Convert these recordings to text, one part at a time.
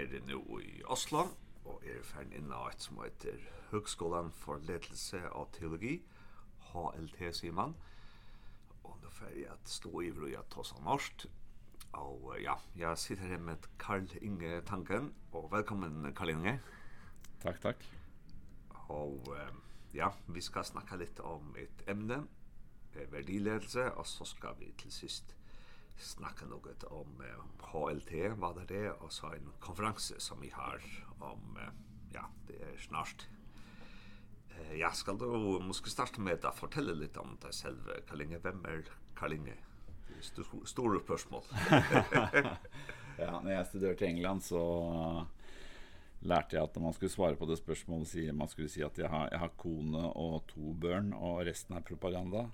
er det i Oslo, og er ferdig inn av et som heter Høgskolen for ledelse av teologi, HLT, sier man. Og nå får jeg at stå i vrøy at ta norskt. Og ja, jeg sitter her med Karl Inge Tanken, og velkommen Karl Inge. Takk, takk. Og ja, vi skal snakke litt om et emne, verdiledelse, og så skal vi til sist snacka något om eh, HLT, vad det är och så en konferens som vi har om, eh, ja, det är snart. Eh, jag ska då, måste starta med att fortälla lite om dig själv, Karlinge. Vem är Karlinge? Stora uppörsmål. ja, när jag studerade i England så lærte jeg at når man skulle svare på det spørsmålet, sier man skulle si at jeg har, jeg har kone og to børn, og resten er propaganda.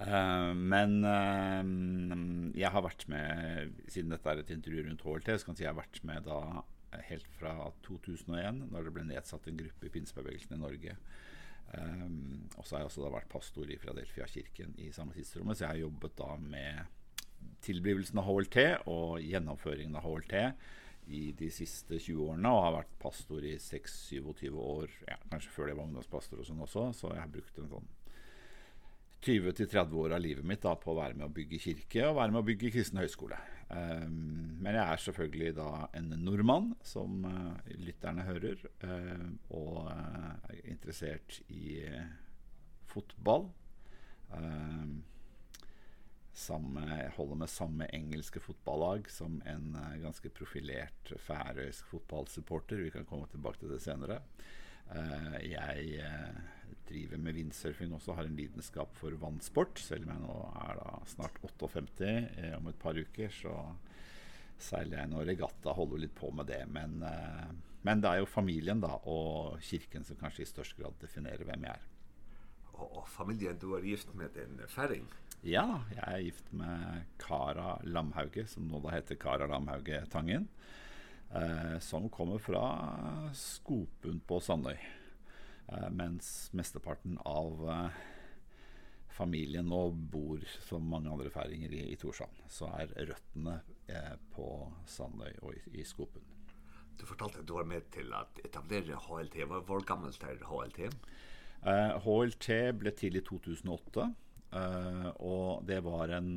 Uh, men uh, jag har varit med sedan detta är ett intervju runt HLT så kan jag säga jeg har varit med då helt från 2001 när det blev nedsatt en grupp i pinsbevegelsen i Norge. Ehm um, och så har jag också då varit pastor i Philadelphia kyrkan i samma tidsrommet, så jag har jobbat då med tillblivelsen av HLT och genomföringen av HLT i de siste 20 årene og har vært pastor i 6-27 år, ja, kanskje før det var ungdomspastor og sånn også, så jeg har brukt en sånn 20-30 år av livet mitt da, på å være med å bygge kirke og være med å bygge kristen høyskole. Um, men jeg er selvfølgelig da en nordmann, som uh, lytterne hører, uh, og uh, er interessert i fotball. Um, samme, jeg holder med samme engelske fotballag som en ganske profilert færøysk fotballsupporter. Vi kan komme tilbake til det senere. jeg driver med vindsurfing også har en lidenskap for vannsport, selv om jeg nå er da snart 58. Eh, om et par uker så seiler jeg nå regatta, holder litt på med det. Men, eh, men det er jo familien da, og kirken som kanskje i størst grad definerer hvem jeg er. Og, og familien du er gift med en færing? Ja, jeg er gift med Kara Lamhauge, som nå da heter Kara Lamhauge Tangen, eh, som kommer fra Skopund på Sandøy eh, mens mesteparten av eh, familien nå bor som mange andre færinger i, i Torshavn. Så er røttene eh, på Sandøy og i, i Skopen. Du fortalte at du var med til at etablere HLT. Hvor, hvor gammelt er HLT? Eh, HLT ble til i 2008, eh, og det var en,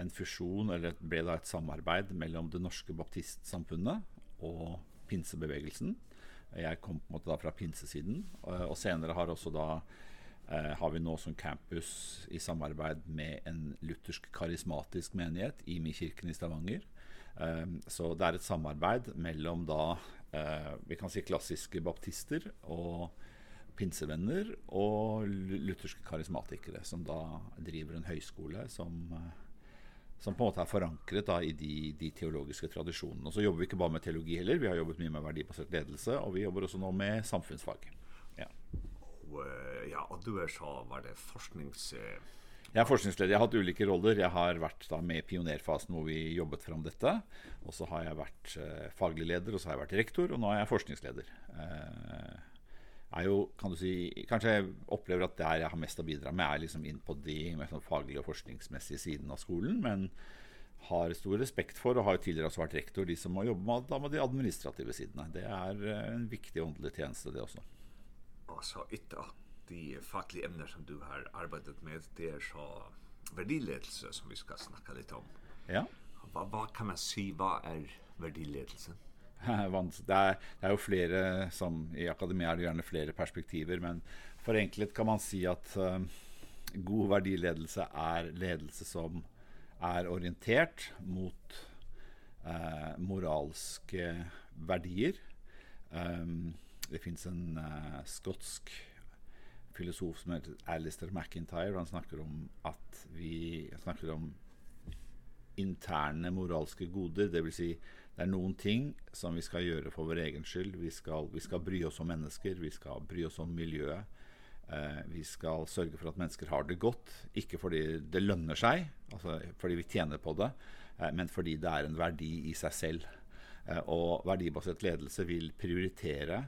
en fusjon, eller ble da et samarbeid mellom det norske baptistsamfunnet og pinsebevegelsen. Eh, Jeg kom på en måte da fra pinsesiden, og, og senere har også da eh, har vi nå som campus i samarbeid med en luthersk karismatisk menighet i Mikirken i Stavanger. Eh, så det er et samarbeid mellom da eh, vi kan si klassiske baptister og pinsevenner og lutherske karismatikere som da driver en høyskole som eh, som på en måte er forankret da, i de, de teologiske tradisjonene. Og så jobber vi ikke bare med teologi heller, vi har jobbet mye med verdibasert ledelse, og vi jobber også nå med samfunnsfag. Ja, og, ja, og du er så, var det forsknings... Jeg er forskningsleder. Jeg har hatt ulike roller. Jeg har vært da med pionerfasen hvor vi jobbet fram dette. Og så har jeg vært uh, faglig leder, og så har jeg vært rektor, og nå er jeg forskningsleder. Uh, er jo, kan du säga si, kanske upplever att det är jag har mest att bidra med är liksom in på de med sånn fagliga og forskningsmässiga sidan av skolan men har stor respekt för och har jo tidligere også vært rektor de som må jobbe med, med de administrativa sidorna. Det är en viktig åndelig tjänst det också. så ytter de fackliga ämnen som du har arbetat med det är så verdiledelse som vi ska snacka lite om. Ja. Vad vad kan man si, vad är värdiledelse? det, er, det er jo flere som I akademia er det gjerne flere perspektiver, men forenklet kan man si at uh, god verdiledelse er ledelse som er orientert mot uh, moralske verdier. Um, det finns en uh, skotsk filosof som heter Alistair MacIntyre, han snakker om at vi snakker om interne moralske goder, det vil si det är noen ting som vi ska göra for vår egen skull. Vi ska vi ska bry oss om människor, vi ska bry oss om miljøet. Eh vi ska sørge för att människor har det gott, inte för det lønner seg, sig, alltså för vi tjänar på det, eh, men fordi det är en verdi i sig själv. Eh och verdibasert ledelse vill prioritera eh,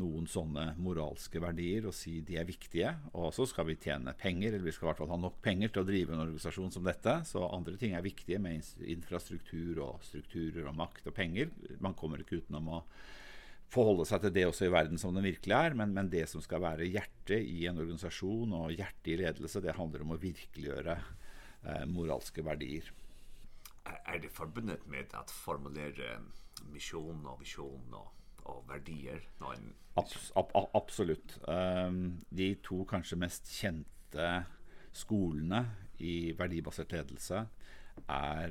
noen sånne moralske verdier og si de er viktige, og så skal vi tjene penger, eller vi skal i hvert fall ha nok penger til å drive en organisasjon som dette, så andre ting er viktige med infrastruktur og strukturer og makt og penger. Man kommer ikke utenom å forholde seg til det også i verden som den virkelig er, men, men det som skal være hjertet i en organisasjon og hjertet i ledelse, det handler om å virkeliggjøre eh, moralske verdier. Er det forbundet med at formulere misjon og visjon og och värdier. Någon Abs ab ab absolut. Ehm um, de två kanske mest kända skolorna i verdibasert ledelse är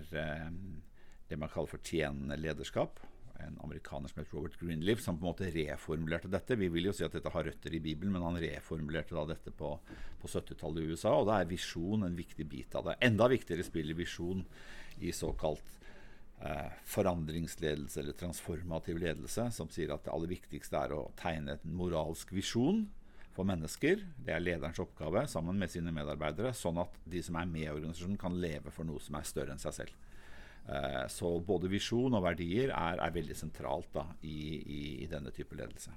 um, det man kallar for tjenende lederskap en amerikaner som heter Robert Greenleaf som på en måte reformulerte dette. Vi vil jo si at dette har røtter i Bibelen, men han reformulerte da dette på, på 70-tallet i USA, og da er visjon en viktig bit av det. Enda viktigere spiller visjon i såkalt eh, forandringsledelse eller transformativ ledelse som sier at det aller viktigste er å tegne et moralsk visjon for mennesker. Det er lederens oppgave sammen med sine medarbeidere, sånn at de som er med i organisasjonen kan leve for noe som er større enn seg selv. Eh, så både visjon og verdier er, er veldig sentralt da, i, i, i denne type ledelse.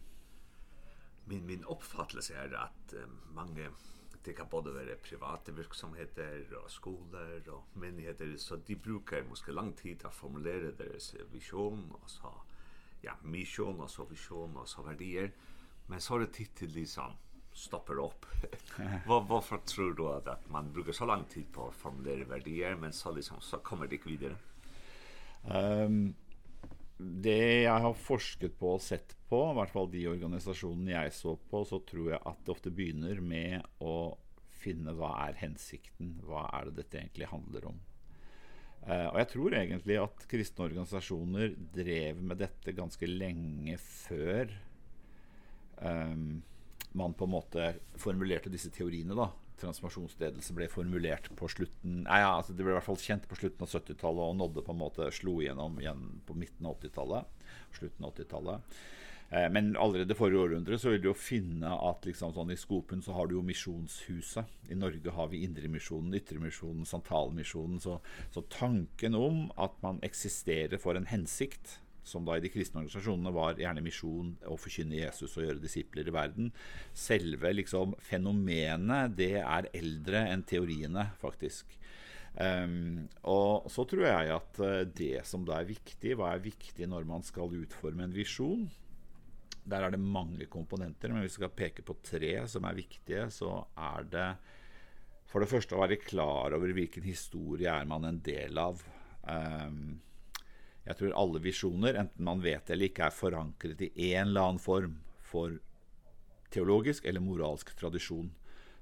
Min, min oppfattelse er at eh, mange det kan både være private virksomheter og skoler og menigheter, så de bruker måske lang tid til å formulere deres visjon, og så, ja, misjon, og så visjon, og så verdier. Men så har det tid til liksom stopper opp. Hva, hvorfor tror du at, at man bruker så lang tid på å formulere verdier, men så liksom, så kommer det ikke videre? Um, det jeg har forsket på og sett på, i hvert fall de organisasjonene jeg så på, så tror jeg at det ofte begynner med å finne hva er hensikten, hva er det dette egentlig handler om. Uh, og jeg tror egentlig at kristne organisasjoner drev med dette ganske lenge før um, man på en måte formulerte disse teoriene da, transformasjonsledelse ble formulert på slutten Nei, ja, altså det ble i hvert fall kjent på slutten av 70-tallet og nådde på en måte slo igjennom igjen på midten av 80-tallet, slutten av 80-tallet. Eh, men allerede forrige århundre så vil du jo finne at liksom sånn i skopen så har du jo misjonshuset. I Norge har vi Indremisjonen, Ytremisjonen, Santalmisjonen, så så tanken om at man eksisterer for en hensikt som da i de kristne organisasjonene var gjerne misjon å forkynne Jesus og gjøre disipler i verden. Selve liksom fenomenet, det er eldre enn teoriene, faktisk. Um, og så tror jeg at det som da er viktig, hva er viktig når man skal utforme en visjon? Der er det mange komponenter, men hvis vi skal peke på tre som er viktige, så er det for det første å være klar over hvilken historie er man en del av. Um, Jeg tror alle visjoner, enten man vet eller ikke, er forankret i en eller annen form for teologisk eller moralsk tradisjon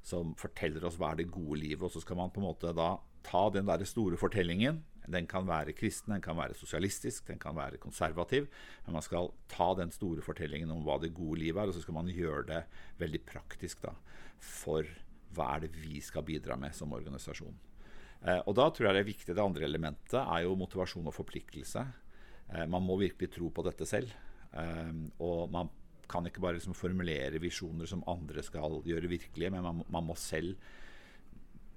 som forteller oss hva er det gode livet, og så skal man på en måte da ta den der store fortellingen, den kan være kristen, den kan være sosialistisk, den kan være konservativ, men man skal ta den store fortellingen om hva det gode livet er, og så skal man gjøre det veldig praktisk da, for hva er det vi skal bidra med som organisasjon. Eh, og da tror jeg det er viktig det andre elementet er jo motivasjon og forpliktelse. Eh, man må virkelig tro på dette selv. Eh, og man kan ikke bare liksom formulere visjoner som andre skal gjøre virkelige, men man, man må selv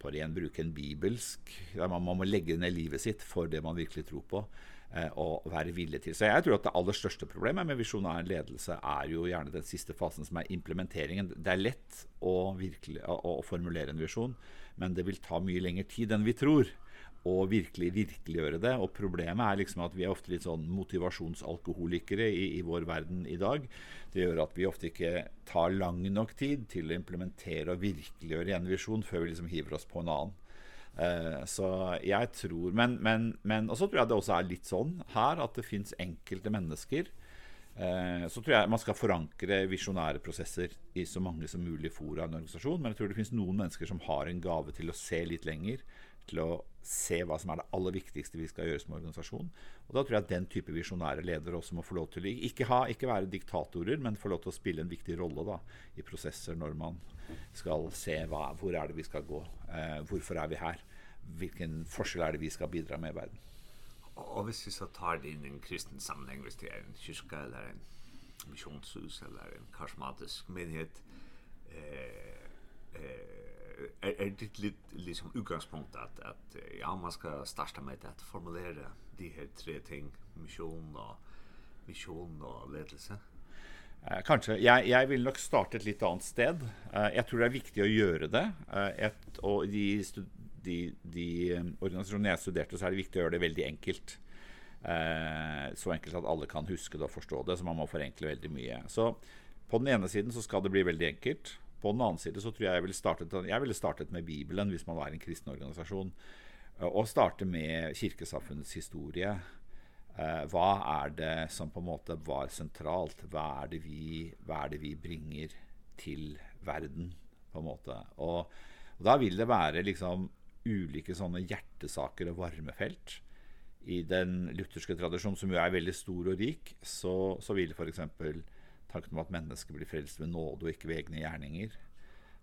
på ren bruke en bibelsk ja, man, man, må legge ned livet sitt for det man virkelig tror på, eh, og være villig til. Så jeg tror at det aller største problemet med visjonær ledelse er jo gjerne den siste fasen, som er implementeringen. Det er lett å, virkelig, å, å formulere en visjon men det vil ta mye lengre tid enn vi tror og virkelig virkeliggjøre det. Og problemet er liksom at vi er ofte litt sånn motivasjonsalkoholikere i, i vår verden i dag. Det gjør at vi ofte ikke tar lang nok tid til å implementere og virkeliggjøre en visjon før vi liksom hiver oss på en annen. Uh, så jeg tror, men, men, men, og så tror jeg det også er litt sånn her at det finnes enkelte mennesker Eh, så tror jag man ska förankra visionära processer i så många som möjligt fora en organisation, men jag tror det finns någon mennesker som har en gåva till att se lite längre, till att se vad som är det allra viktigaste vi ska göra som organisation. Och då tror jag att den typen visionære ledare också måste få lov till inte ha inte vara diktatorer, men få lov til å spela en viktig roll då i processer när man ska se hva, hvor är det vi ska gå, eh, varför är vi här, vilken forskjell er det vi ska bidra med i världen. Og hvis vi så tar det inn i en kristen sammenheng, hvis det er en kyrka eller en missionshus eller en karismatisk menighet, eh, eh, er, er det litt liksom utgangspunkt at, at ja, man skal starta med at formulere de her tre ting, mission og mission og ledelse? Eh, kanskje. Jeg, jeg vil nok starte et litt annet sted. Eh, jeg tror det er viktig å gjøre det. Eh, et, og de de, de organisasjonene jeg studerte, så er det viktig å gjøre det veldig enkelt. Eh, så enkelt at alle kan huske det og forstå det, så man må forenkle veldig mye. Så på den ene siden så skal det bli veldig enkelt. På den andre siden så tror jeg jeg ville startet, jeg ville startet med Bibelen hvis man var en kristen organisasjon. Og starte med kirkesamfunnets historie. Eh, hva er det som på en måte var sentralt? Hva er det vi, hva er det vi bringer til verden? på en måte. Og, og da vil det være liksom ulike sånne hjertesaker og varmefelt. I den lutherske tradisjonen, som jo er veldig stor og rik, så, så vil f.eks. tanken om at mennesket blir frelst ved nåde og ikke ved egne gjerninger,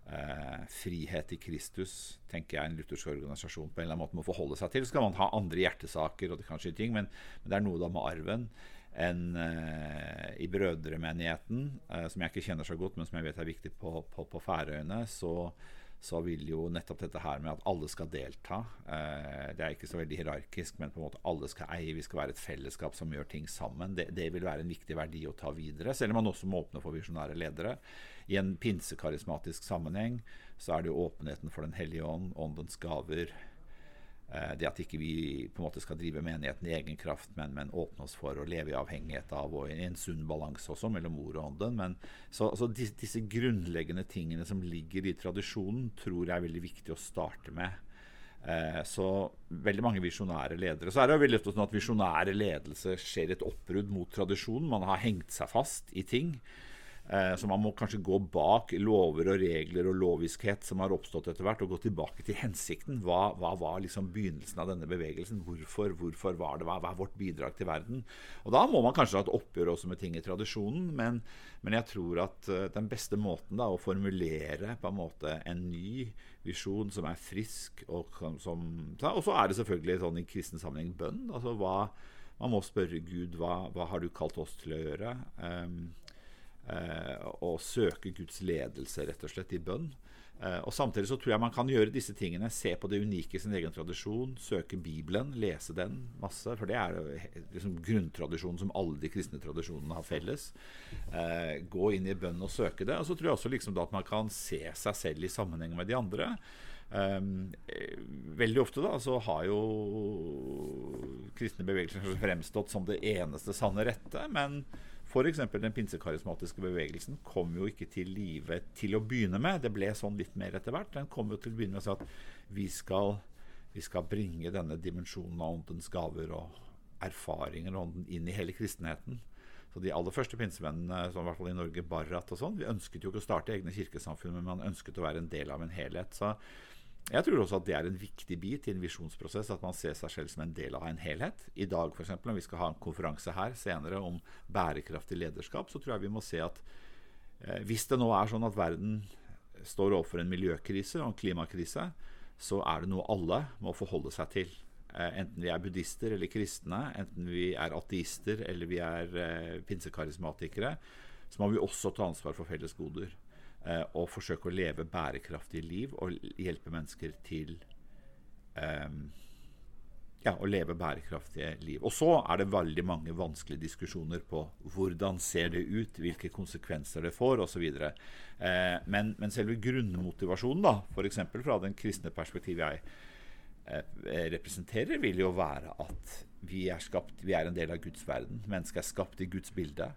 eh, frihet i Kristus, tenker jeg en luthersk organisasjon på en eller annen måte må forholde seg til. Så kan man ha andre hjertesaker og det kanskje ting, men, men det er noe da med arven enn eh, i brødremenigheten, eh, som jeg ikke kjenner så godt, men som jeg vet er viktig på, på, på Færøyene, så så vill ju nettopp detta här med att alla ska delta. Eh det är inte så väldigt hierarkiskt men på något alla ska eie, vi ska vara ett fällskap som gör ting samman. Det det vill vara en viktig värde att ta vidare. Selv om man också må öppna för visionära ledare i en pinsekarismatisk sammanhang så är det ju öppenheten för den helige ånd, åndens gaver, Eh det att inte vi på något ska driva menigheten i egen kraft men men öppna oss för att leva i avhängighet av och en sund balans också mellan mor och anden men så så disse, disse grundläggande tingene som ligger i traditionen tror jag är väldigt viktigt att starta med. Eh så väldigt många visionära ledare så är det väldigt ofta sånn att visionär ledelse sker ett uppbrott mot tradition man har hängt sig fast i ting. Eh Eh, så man må kanskje gå bak lover og regler og loviskhet som har oppstått etter hvert, og gå tilbake til hensikten. Hva, hva var liksom begynnelsen av denne bevegelsen? Hvorfor, hvorfor var det? Hva, hva, er vårt bidrag til verden? Og da må man kanskje ha et oppgjør også med ting i tradisjonen, men, men jeg tror at uh, den beste måten da, å formulere på en måte en ny visjon som er frisk, og, som, og så er det selvfølgelig sånn i kristen sammenheng bønn. altså hva man må spørre Gud, hva, hva har du kalt oss til å gjøre? Um, eh, och söka Guds ledelse rett og slett i bønn. Eh, och samtidigt så tror jag man kan göra disse tingene, se på det unike i sin egen tradisjon, søke Bibelen, lese den masse, for det er liksom grunntradisjonen som alle de kristne tradisjonene har felles. Eh, gå inn i bønn og søke det. Og så tror jeg også liksom da at man kan se seg selv i sammenheng med de andre. Um, veldig ofte da så har jo kristne bevegelser fremstått som det eneste sanne rette, men F.eks. den pinsekarismatiske bevegelsen kom jo ikke til live til å begynne med. Det ble sånn litt mer etter hvert. Den kom jo til å begynne med å si at vi skal, vi skal bringe denne dimensjonen av åndens gaver og erfaringer og ånden inn i hele kristenheten. Så de aller første pinsemennene, som i hvert fall i Norge, Barrat og sånn, vi ønsket jo ikke å starte egne kirkesamfunn, men man ønsket å være en del av en helhet. Så Jeg tror også at det er en viktig bit i en visjonsprosess at man ser seg selv som en del av en helhet. I dag f.eks. om vi skal ha en konferanse her senere om bærekraftig lederskap, så tror jeg vi må se at eh, hvis det nå er sånn at verden står overfor en miljøkrise og en klimakrise, så er det noe alle må forholde seg til. Eh, enten vi er buddhister eller kristne, enten vi er ateister eller vi er eh, pinsekarismatikere, så må vi også ta ansvar for felles goder eh, og forsøke å leve bærekraftige liv og hjelpe mennesker til ehm ja, å leve bærekraftige liv. Og så er det veldig mange vanskelige diskusjoner på hvordan ser det ut, hvilke konsekvenser det får, och så vidare. Eh, men, men selve grunnmotivasjonen, da, exempel fra den kristne perspektiv jeg eh, representerer, vil jo være at vi er, skapt, vi er en del av Guds verden. Mennesket er skapt i Guds bilde.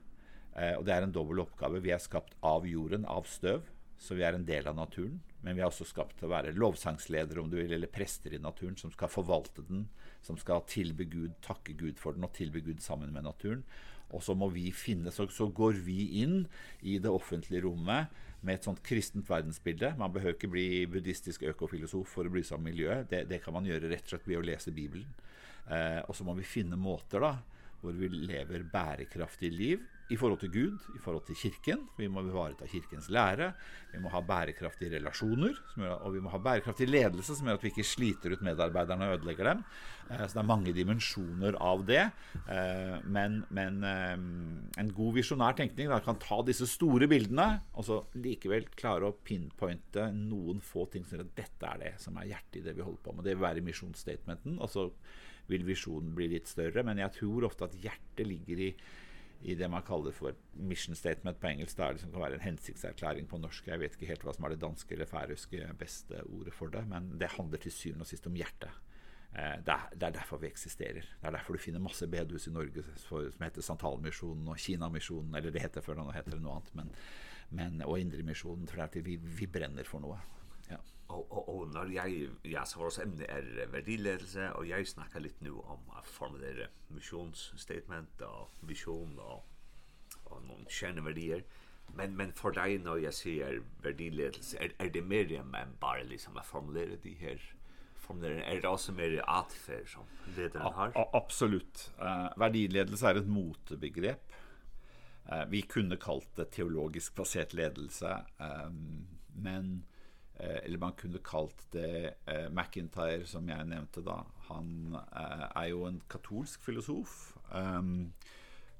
Eh, och det är en dubbel uppgave. Vi är skapt av jorden, av stöv, så vi är en del av naturen. Men vi är också skapt att vara lovsångsledare om du vill eller präster i naturen, som ska förvalta den, som ska tillbe Gud, tacka Gud för den, och tillbe Gud sammen med naturen. Och så må vi finne, så, så går vi in i det offentliga rummet med ett sånt kristent världsbilde. Man behöver inte bli buddhistisk ökofilosof för att bli som miljö. Det, det kan man göra rätt så att vi å lese Bibeln. Eh, och så må vi finne måter då hvor vi lever bærekraftig liv, i forhold til Gud, i forhold til kirken. Vi må bevareta kirkens lære. Vi må ha bærekraftige relasjoner, gjør, og vi må ha bærekraftig ledelse som gjør at vi ikke sliter ut medarbeiderne og ødelegger dem. Eh, så det er mange dimensjoner av det. Eh, men, men eh, en god visionær tenkning da, kan ta disse store bildene og så likevel klare å pinpointe noen få ting som gjør at dette er det som er hjertet i det vi holder på med. Det vil være misjonsstatementen, og så vil visjonen bli litt større. Men jeg tror ofte at hjertet ligger i i det man kallar för mission statement på engelska där det som kan vara en hensiktserklæring på norska. Jag vet inte helt vad som är det danska eller färöiska bästa ordet för det, men det handlar till syvende och sist om hjärta. Eh det er, det derfor vi eksisterer. Det er derfor du finner masse bedhus i Norge for, som heter Santalmisjonen og Kinamisjonen, eller det heter før nå heter det noe annet, men, men og Indremisjonen, for det er at vi, vi brenner for noe. Ja. Og, og, og når jeg, ja, så vårt emne er verdiledelse, og jeg snakker litt nå om å formulere misjonsstatement og vision og, og noen kjerneverdier. Men, men for deg når jeg sier verdiledelse, er, er det mer enn bare liksom å formulere de her formulere er det också mer atfer som lederen har? A absolut. uh, verdiledelse är ett motbegrepp. uh, vi kunde kalt det teologisk basert ledelse. Eh, men eller man kunde kallt det eh, McIntyre som jag nämnde då. Han eh, är ju en katolsk filosof. Ehm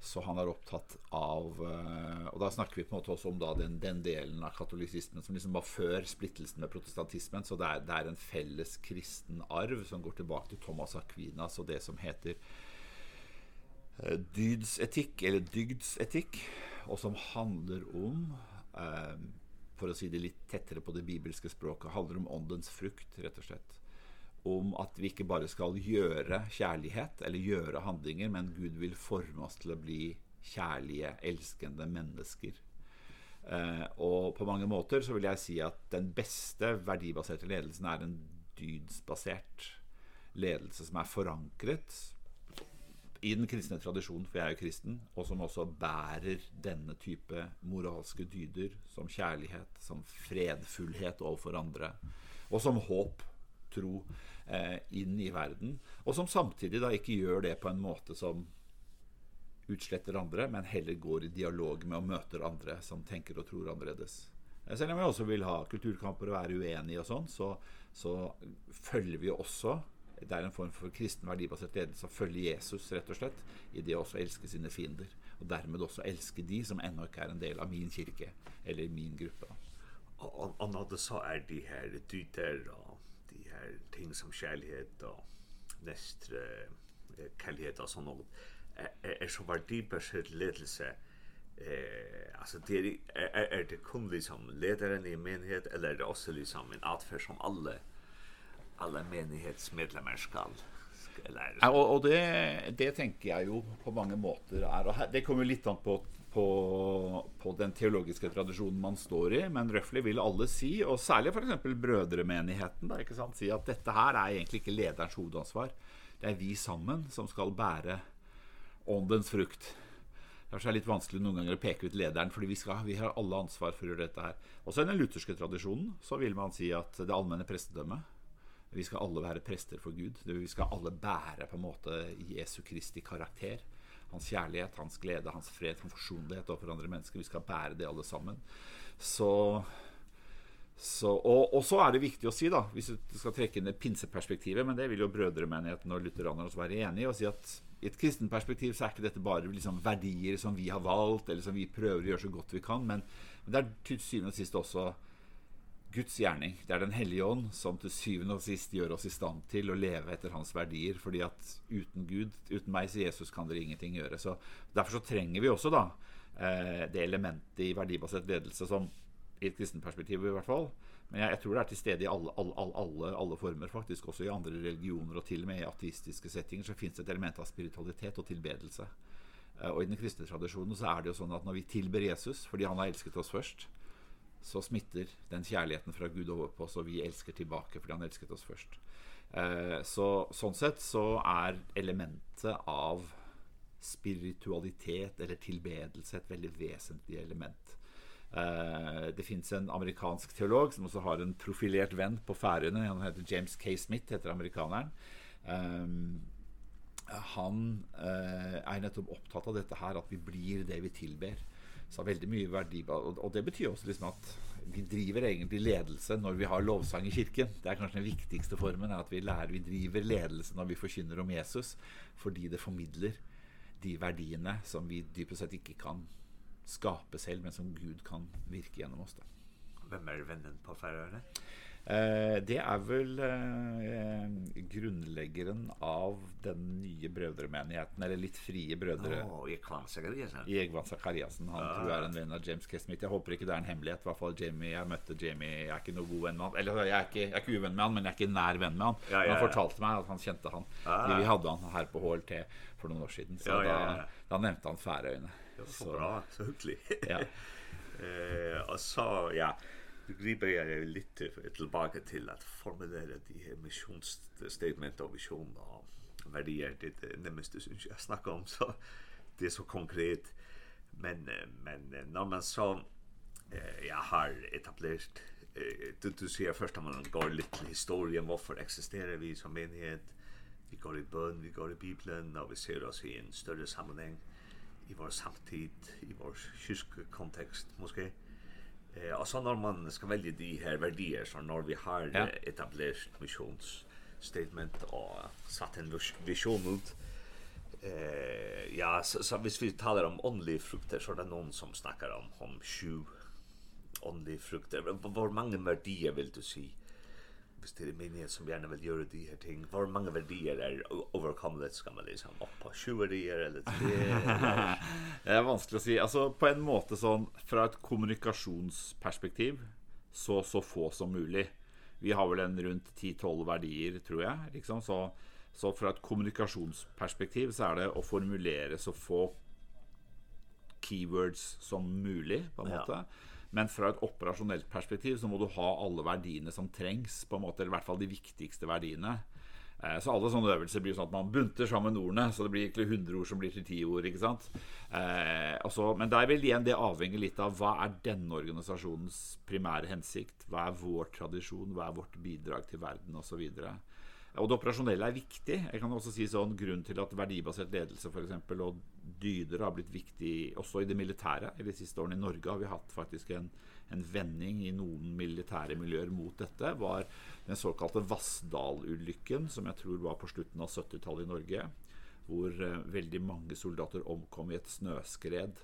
så han är upptatt av eh, och då snackar vi på något också om då den den delen av katolicismen som liksom var för splittelsen med protestantismen så det är det är en felles kristen arv som går tillbaka till Thomas Aquinas och det som heter eh, dydsetikk eller dygdsetikk och som handlar om ehm för att si det lite tettere på det bibelska språket handler om åndens frukt rätt og slett om att vi inte bara skal göra kärlighet eller göra handlingar men Gud vill forma oss till att bli kjærlige, älskande människor. Eh och på många måter så vill jag säga att den bästa värdebaserade ledelsen är en dydsbasert ledelse som är forankret, i den kristne tradisjonen, for jeg er jo kristen, og som også bærer denne type moralske dyder som kjærlighet, som fredfullhet overfor andre, og som håp, tro, eh, inn i verden, og som samtidig da ikke gjør det på en måte som utsletter andre, men heller går i dialog med og møter andre som tenker og tror annerledes. Selv om vi også vil ha kulturkamper og være uenige og sånn, så, så følger vi også det er en form for kristen verdibasert ledelse å følge Jesus, rett og slett, i det også elske sine fiender. Og dermed også elske de som ennå ikke er en del av min kirke, eller min gruppe. Og annet så er de her dyter, og de her ting som kjærlighet, og nestre kjærlighet og sånn noe, er, er så verdibasert ledelse, Eh, alltså det är, är, är det kun liksom ledaren i menighet eller är det också liksom en atfärd som alla alla menighetsmedlemmar skall eller ja, och och det det tänker jag ju på många måter är och det kommer lite an på på på den teologiska tradisjonen man står i, men røffelig vil alle si, og særlig for eksempel brødremenigheten, da, ikke sant, si at dette her er egentlig ikke lederens hovedansvar. Det er vi sammen som skal bære åndens frukt. Det er litt vanskelig noen ganger å peke ut lederen, fordi vi, skal, vi har alle ansvar for å gjøre dette her. Også i den lutherske tradisjonen så vil man si at det allmenne prestedømmet Vi skal alle være prester for Gud. Vi skal alle bære på en måte Jesu Kristi karakter. Hans kjærlighet, hans glede, hans fred, hans forsonlighet overfor andre mennesker. Vi skal bære det alle sammen. Så, så og, og så er det viktig å si, da, hvis du skal trekke inn det pinseperspektivet, men det vil jo brødremenigheten og lutheranerne også være enige i, og si at i et kristen perspektiv så er ikke dette bare liksom verdier som vi har valgt, eller som vi prøver å gjøre så godt vi kan, men, men det er til syvende og sist også Guds gärning. Det är den helige ånd som till syvende och sist gör oss i stand till att leva efter hans verdier, för att utan Gud, utan meg, sier Jesus kan det ingenting gjøre. Så därför så tränger vi också då eh det elementet i verdibasert ledelse som i et kristen perspektiv i hvert fall. Men jeg, jeg tror det er til stede i alle, alle, alle, alle, alle former, faktisk også i andre religioner og til og med i ateistiske settinger, så finnes det et element av spiritualitet og tilbedelse. Og i den kristne tradisjonen så er det jo sånn at når vi tilber Jesus, fordi han har elsket oss først, så smitter den kjærligheten fra Gud over på oss, og vi elsker tilbake fordi han elsket oss først. Eh, så, sånn sett så er elementet av spiritualitet eller tilbedelse et veldig vesentlig element. Eh, det finnes en amerikansk teolog som også har en profilert venn på færøyene. Han heter James K. Smith, heter amerikaneren. Eh, han eh, er nettopp opptatt av dette her, at vi blir det vi tilber så väldigt mycket värde och, och det betyder också liksom att vi driver egentlig ledelse når vi har lovsang i kirken. Det er kanskje den viktigste formen, er at vi lærer, vi driver ledelse når vi forkynner om Jesus, fordi det formidler de verdiene som vi dypest sett ikke kan skape selv, men som Gud kan virke gjennom oss. Da. Hvem er vennen på færøyene? Eh, det er vel eh, grunnleggeren av den nye brødremenigheten, eller litt frie brødre. Åh, oh, Ekvan Zakariasen. Egvan Zakariasen, han tror jeg er en venn av James K. Smith. Jeg håper ikke det er en hemmelighet, i hvert fall Jamie, jeg møtte Jamie, jeg er ikke noe god venn med han, eller jeg er ikke, jeg er ikke uvenn med han, men jeg er ikke nær venn med han. Ja, ja, ja. Han fortalte meg at han kjente han, ah. vi hadde han her på HLT for noen år siden, så ja, ja, ja. Da, da nevnte han Færøyene. Ja, så, så bra, så hyggelig. ja. eh, og så, ja, begriper jag lite tilbake till att formulera de her missionsstatement og vision og verdier, det närmaste synes jeg snakker om så det er så konkret. Men men när man så eh, jag har etablerat eh, du, du sier først at man går lite historien. Varför existerar vi som enhet? Vi går i bön, vi går i Bibelen, og vi ser oss i en større sammanhang i vår samtid, i vår kyrkokontext måske. Eh alltså när man ska välja de här värderingar så när vi har ja. etablerat missions statement och satt en vision ut eh ja så, så hvis vi talar om only frukter så är det någon som snackar om om sju only frukter vad många värderingar vill du se si? hvis det er menighet som gjerne vil gjøre de her ting, hvor mange verdier er overkommelige, skal man liksom opp på 20 verdier eller 3? det er vanskelig å si. Altså, på en måte sånn, fra et kommunikasjonsperspektiv, så, så få som mulig. Vi har vel en rundt 10-12 verdier, tror jeg, liksom, så... Så fra et kommunikasjonsperspektiv så er det å formulere så få keywords som mulig, på en måte. Ja Men fra et operasjonelt perspektiv så må du ha alle verdiene som trengs, på en måte, eller i hvert fall de viktigste verdiene. Så alle sånne øvelser blir sånn at man bunter sammen ordene, så det blir egentlig 100 ord som blir til 10 ord, ikke sant? Eh, så, men der vil igjen det avhenge litt av hva er denne organisasjonens primære hensikt, hva er vår tradisjon, hva er vårt bidrag til verden, og så videre. Og det operasjonelle er viktig. Jeg kan også si sånn grunn til at verdibasert ledelse for eksempel, og dyder har blitt viktig også i det militære. I de siste årene i Norge har vi hatt faktisk en, en vending i noen militære miljøer mot dette. var den såkalte Vassdal-ulykken, som jeg tror var på slutten av 70-tallet i Norge. Hvor veldig mange soldater omkom i et snøskred.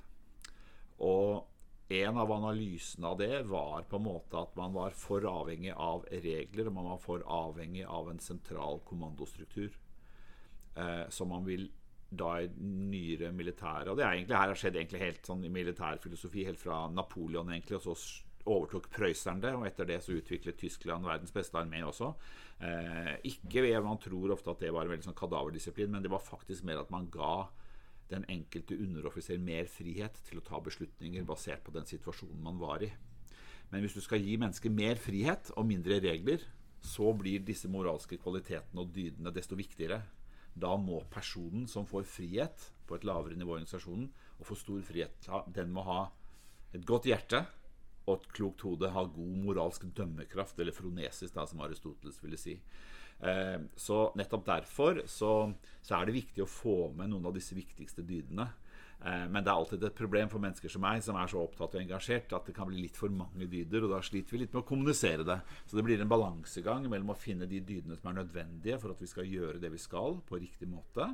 Og en av analysene av det var på en måte at man var for avhengig av regler, man var for avhengig av en sentral kommandostruktur. Eh, som man vil da i nyere militære Og det er egentlig her har skjedd egentlig helt sånn i militærfilosofi, helt fra Napoleon egentlig, og så overtok prøyserne det, og etter det så utviklet Tyskland verdens beste armé også. Eh, ikke ved man tror ofte at det var en veldig sånn kadaverdisiplin, men det var faktisk mer at man ga den enkelte underoffiser mer frihet til å ta beslutninger basert på den situasjonen man var i. Men hvis du skal gi mennesker mer frihet og mindre regler, så blir disse moralske kvalitetene og dydene desto viktigere. Da må personen som får frihet på et lavere nivå i organisasjonen, og får stor frihet, den må ha et godt hjerte og et klokt hode, ha god moralsk dømmekraft, eller fronesis, da, som Aristoteles ville si. Eh, Så nettopp derfor så, så er det viktig å få med noen av disse viktigste dydene. Men det er alltid et problem for mennesker som meg, som er så opptatt og engasjert, at det kan bli litt for mange dyder, og da sliter vi litt med å kommunisere det. Så det blir en balansegang mellom å finne de dydene som er nødvendige for at vi skal gjøre det vi skal, på riktig måte.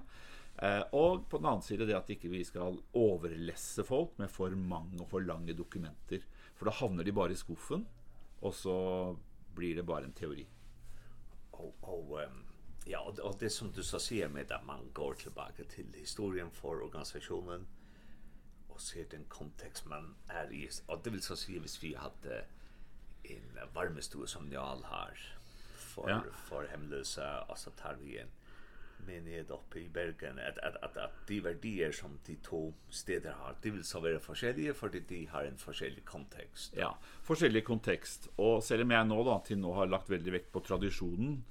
Og på den annen side det at ikke vi skal overlesse folk med for mange og for lange dokumenter. For da havner de bare i skuffen, og så blir det bare en teori och, och ja, och det som du sa ser med att man går tillbaka till historien för organisationen och ser den kontext man är i. Och det vill så säga hvis vi hade en varmestue som ni all har för, ja. för hemlösa och så tar vi en med ned uppe i Bergen att at, at, at de verdier som de två steder har det vill så vara forskjellige för det de har en forskjellig kontext. Ja, forskjellig kontext och selv om jeg nå då till nu har lagt väldigt vekt på traditionen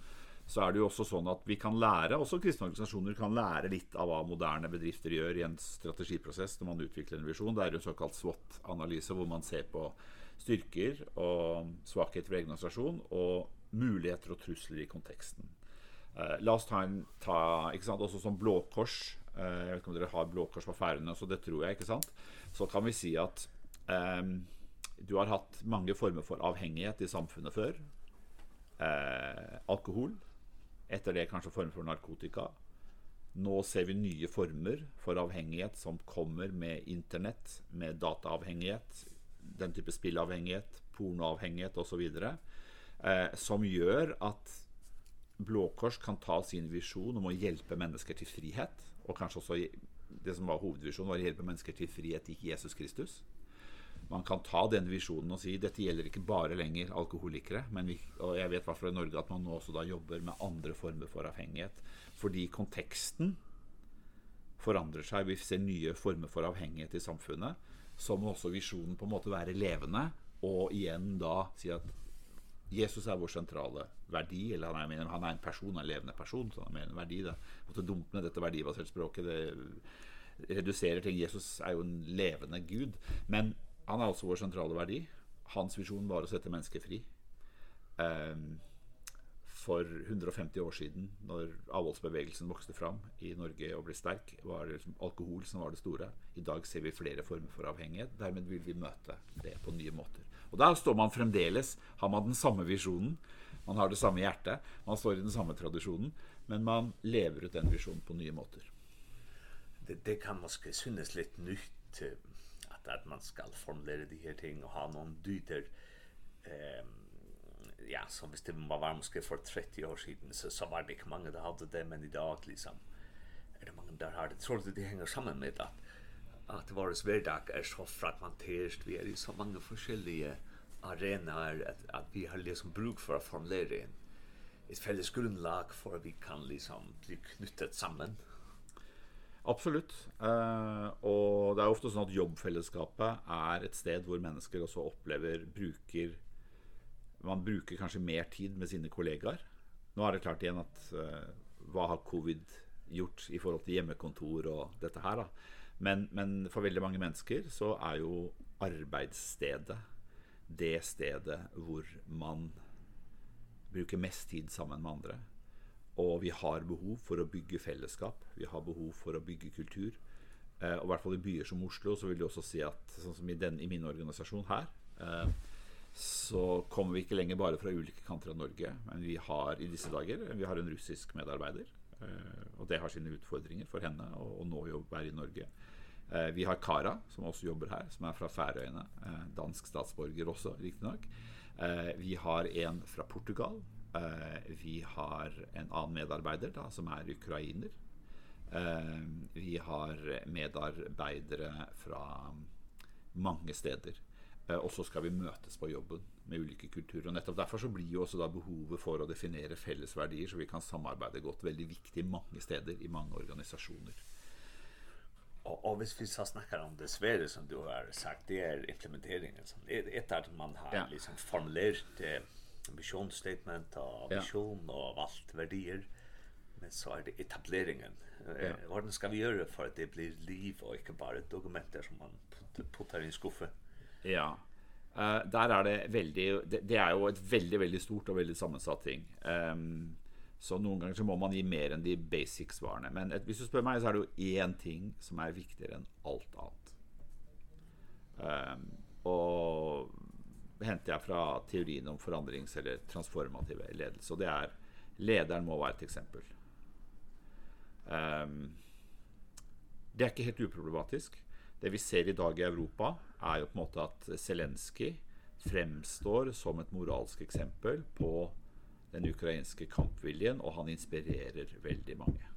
så är det ju också sånn att vi kan lära også kristne organisasjoner kan lära lite av vad moderna bedrifter gör i en strategiprocess når man utvecklar en vision. Det er jo en så SWOT-analyse, hvor man ser på styrker och svagheter i organisation och muligheter och trusler i kontexten eh last time ta, ikke sant, også som Blå Kors. Uh, jeg vet ikke om dere har Blå Kors på Færøyene, så det tror jeg, ikke sant. Så kan vi si at ehm du har hatt mange former for avhengighet i samfunnet før. eh alkohol. Etter det kanskje former for narkotika. Nå ser vi nye former for avhengighet som kommer med internett, med dataavhengighet, den type spillavhengighet, pornoavhengighet osv. Eh, som gjør at Blå Kors kan ta sin visjon om å hjelpe mennesker til frihet, og kanskje også det som var hovedvisjonen var å hjelpe mennesker til frihet i Jesus Kristus. Man kan ta den visjonen og si dette gjelder ikke bare lenger alkoholikere, men vi, og jeg vet hva i Norge at man nå også da jobber med andre former for avhengighet, fordi konteksten forandrer seg, vi ser nye former for avhengighet i samfunnet, så må også visjonen på en måte være levende, og igjen da si at Jesus är vår centrala värdi eller han är mener, han är en person, en levande person så han är en värdi då. Och dumt med detta värdibaserat språket det reducerar till Jesus är ju en levande Gud, men han är också vår centrala värdi. Hans vision var att sätta människor fri. Ehm um, för 150 år sedan när avholdsbevegelsen växte fram i Norge och blev stark var det liksom alkohol som var det stora. I dag ser vi flera former för avhängighet. Därmed vill vi möta det på nya måter. Og der står man fremdeles, har man den samme visjonen, man har det samme hjertet, man står i den samme tradisjonen, men man lever ut den visjonen på nye måter. Det, det kan måske synes litt nytt at, at man skal formulere de her ting og ha noen dyter eh, ja, som hvis det var måske for 30 år siden så, så var det ikke mange der hadde det, men i dag liksom er det mange der har det. Tror du det henger sammen med at att vår hverdag er så fragmenterat. Vi är i så många forskjellige arenor att, at vi har liksom bruk for å formulere en et felles grundlag för at vi kan liksom bli knyttet sammen. Absolutt. Eh och det är ofta sånn att jobbfellesskapet är ett sted hvor mennesker også upplever brukar man brukar kanske mer tid med sina kollegor. Nu är det klart igen att uh, vad har covid gjort i forhold til hjemmekontor og dette her da. Men, men for veldig mange mennesker så er jo arbeidsstedet det stedet hvor man bruker mest tid sammen med andre. Og vi har behov for å bygge fellesskap, vi har behov for å bygge kultur. Eh, og i hvert fall i byer som Oslo så vil du også si at sånn som i, den, i min organisasjon her, eh, så kommer vi ikke lenger bare fra ulike kanter av Norge, men vi har i disse dager vi har en russisk medarbeider, eh, og det har sine utfordringer for henne å, å nå jobb her i Norge. Eh, vi har Kara, som også jobber her, som er fra Færøyene. Eh, dansk statsborger også, riktignok. Eh, vi har en fra Portugal. Eh, vi har en annen medarbeider, da, som er ukrainer. Eh, vi har medarbeidere fra mange steder. Eh, og så skal vi møtes på jobben med ulike kulturer. Og nettopp derfor så blir jo også da behovet for å definere fellesverdier, så vi kan samarbeide godt, veldig viktig mange steder i mange organisasjoner. Och och visst vi så snackar om det sväre som du har sagt det är implementeringen som ett att man har ja. liksom formulerat eh, vision statement och vision ja. och allt värdier men så är det etableringen. Ja. Vad ska vi göra för att det blir liv och inte bara dokumenter som man puttar i en skuffe? Ja. Eh uh, där är det väldigt det, det är ju ett väldigt väldigt stort och väldigt sammansatt ting. Ehm um, Så noen ganger så må man gi mer enn de basic svarene. Men et, hvis du spør meg, så er det jo én ting som er viktigere enn alt annet. Um, og henter jeg fra teorien om forandrings- eller transformative ledelse. Og det er lederen må være et eksempel. Um, det er ikke helt uproblematisk. Det vi ser i dag i Europa, er jo på en måte at Zelensky fremstår som et moralsk eksempel på den ukrainske kampviljen, og han inspirerer veldig mange.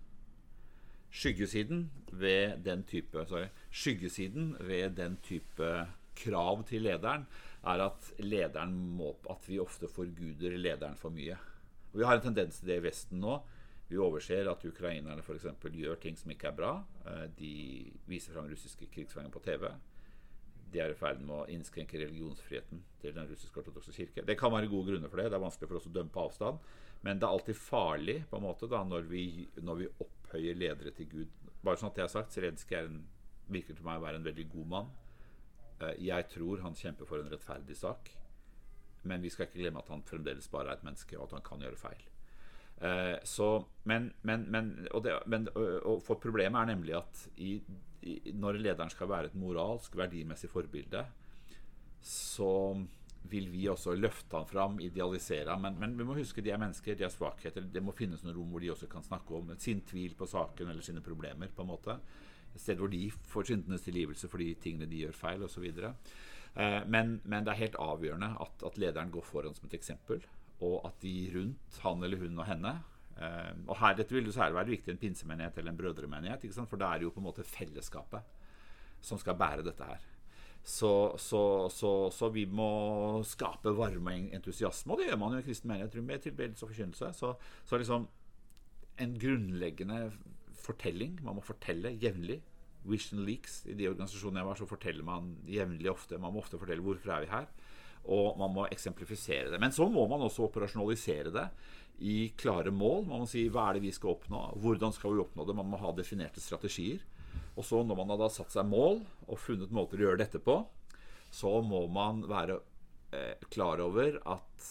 Skyggesiden ved den type, sorry, skyggesiden ved den type krav til lederen er at lederen må at vi ofte forguder lederen for mye. Og vi har en tendens til det i Vesten nå. Vi overser at ukrainerne for eksempel gjør ting som ikke er bra. De viser fram russiske krigsfanger på TV de er i ferd med å innskrenke religionsfriheten til den russiske ortodoxe kirke. Det kan være gode grunner for det, det er vanskelig for oss å dømme på avstand, men det er alltid farlig på en måte da, når vi, når vi opphøyer ledere til Gud. Bare sånn at jeg har sagt, Zelenskyj virker til meg å være en veldig god mann. Jeg tror han kjemper for en rettferdig sak, men vi skal ikke glemme at han fremdeles bare er et menneske, og at han kan gjøre feil. Eh, så, men, men, men, og det, men og, og for problemet er nemlig at i når lederen skal være et moralsk, verdimessig forbilde, så vil vi også løfte han fram, idealisere han, men, men vi må huske de er mennesker, de er svakheter, det må finnes noen rom hvor de også kan snakke om sin tvil på saken eller sine problemer, på en måte. Et sted hvor de får syndenes tilgivelse for de tingene de gjør feil, osv. Eh, men, men det er helt avgjørende at, at lederen går foran som et eksempel, og at de rundt, han eller hun og henne, Um, och här det vill ju så här vara viktigt en pinsemenighet eller en brödremenighet, inte sant? För det är ju på något fällskapet som ska bära detta här. Så så så så vi må skapa varme og entusiasme, og det gjør man jo i kristen menighet med tilbedelse og forkynnelse. Så så liksom en grunnleggende fortelling, man må fortelle jevnlig. Vision Leaks i de organisasjonene jeg var så forteller man jevnlig ofte, man må ofte fortelle hvorfor er vi her og man må eksemplifisere det. Men så må man også operasjonalisere det i klare mål. Man må si hva er det vi skal oppnå, hvordan skal vi oppnå det. Man må ha definerte strategier. Og så når man har da satt seg mål og funnet måter å gjøre dette på, så må man være eh, klar over at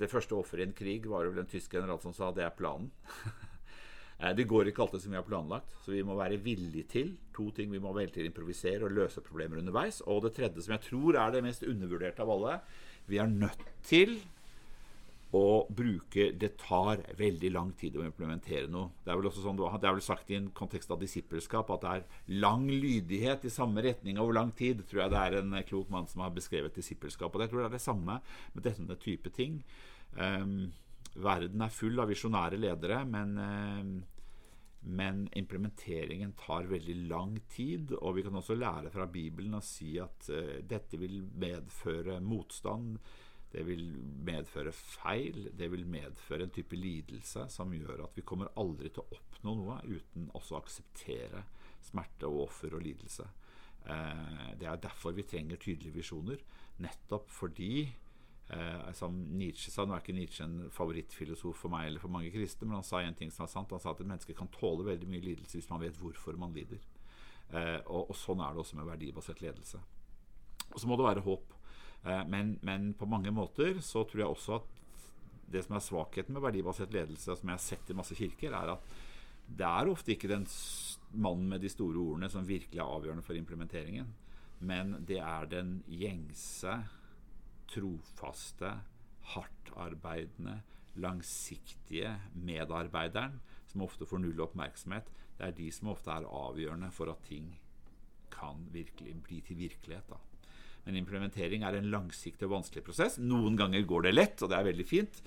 det første offeret i en krig var vel en tysk general som sa det er planen. det går ikke alltid som vi har planlagt, så vi må være villige til to ting. Vi må hele tiden improvisere og løse problemer underveis. Og det tredje som jeg tror er det mest undervurderte av alle, vi er nødt til og bruke det tar veldig lang tid å implementere noe. Det er vel også sånn, det er vel sagt i en kontekst av disippelskap at det er lang lydighet i samme retning over lang tid, tror jeg det er en klok mann som har beskrevet disippelskap. Og det tror det er det samme med denne type ting. Um, verden er full av visionære ledere, men, um, men implementeringen tar veldig lang tid, og vi kan også lære fra Bibelen å si at uh, dette vil medføre motstand, Det vil medføre feil, det vil medføre en type lidelse som gjør at vi kommer aldri til å oppnå noe uten også å akseptere smerte og offer og lidelse. Eh, Det er derfor vi trenger tydelige visjoner, nettopp fordi Eh, som Nietzsche sa, nå er ikke Nietzsche en favorittfilosof for meg eller for mange kristne, men han sa en ting som er sant. Han sa at et menneske kan tåle veldig mye lidelse hvis man vet hvorfor man lider. Eh, og, og sånn er det også med verdibasert ledelse. Og så må det være håp. Men, men på mange måter så tror jeg også at det som er svakheten med verdibasert ledelse, som jeg har sett i masse kirker, er at det er ofte ikke den mannen med de store ordene som virkelig er avgjørende for implementeringen. Men det er den gjengse, trofaste, hardtarbeidende, langsiktige medarbeideren som ofte får null oppmerksomhet. Det er de som ofte er avgjørende for at ting kan virkelig bli til virkelighet. da. Men implementering er en langsiktig og vanskelig prosess. Noen ganger går det lett, og det er veldig fint.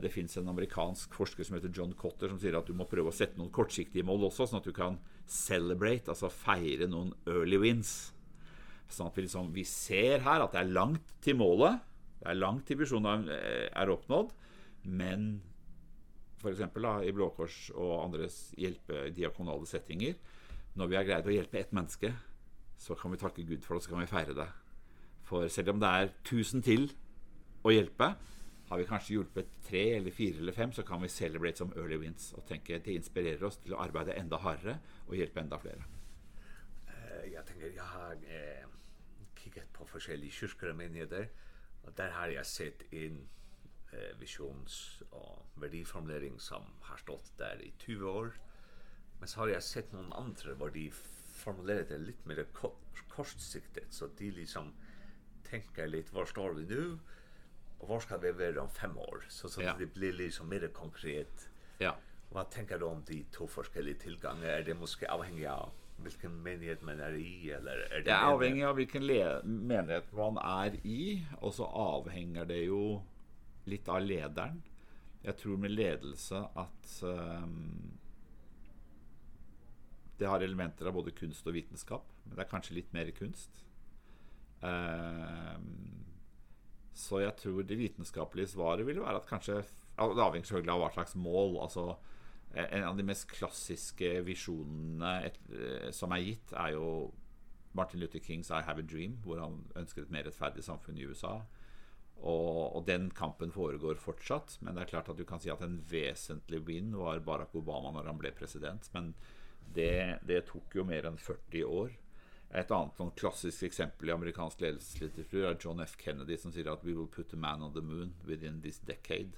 Det finns en amerikansk forsker som heter John Cotter, som sier at du må prøve å sette noen kortsiktige mål også, sånn at du kan celebrate, altså feire noen early wins. Sånn at vi, liksom, vi ser her at det er langt til målet, det er langt til visjonen er oppnådd, men f.eks. i Blåkors og andres hjelpe diakonale settinger, når vi har greid å hjelpe ett menneske, så kan vi takke Gud for det, så kan vi feire det. For selv om det er 1000 til å hjelpe, har vi kanskje hjulpet tre eller fire eller fem, så kan vi celebrate som early wins og tenke det inspirerer oss til å arbeide enda hardere og hjelpe enda flere. Uh, jeg tenker, jeg har eh, kikket på forskjellige kyrker og menigheter, og der har jeg sett inn eh, visions- og verdiformulering som har stått der i 20 år, men så har jeg sett noen andre det litt mer kortsiktet, så de liksom tänker lite var står vi nu och var ska vi vara om fem år så så ja. det blir liksom mer konkret. Ja. Vad tänker du om de två olika tillgångar? Är det måste avhänga av vilken menighet man är i eller är det Det är avhängigt av vilken menighet man är i och så avhänger det ju lite av ledaren. Jag tror med ledelse att um, det har elementer av både kunst och vetenskap, men det är kanske lite mer kunst. Ehm så jag tror det vetenskapliga svaret vill vara att kanske avhängigt av vad slags mål alltså en av de mest klassiska visionerna som är gitt är ju Martin Luther Kings I have a dream hvor han önskar ett mer rättfärdigt samhälle i USA. Och och den kampen foregår fortsatt, men det är klart att du kan si att en väsentlig vinn var Barack Obama när han blev president, men det det tog ju mer än 40 år ett annat sånn klassisk exempel i amerikansk ledelseslitteratur är John F. Kennedy som sier att we will put a man on the moon within this decade.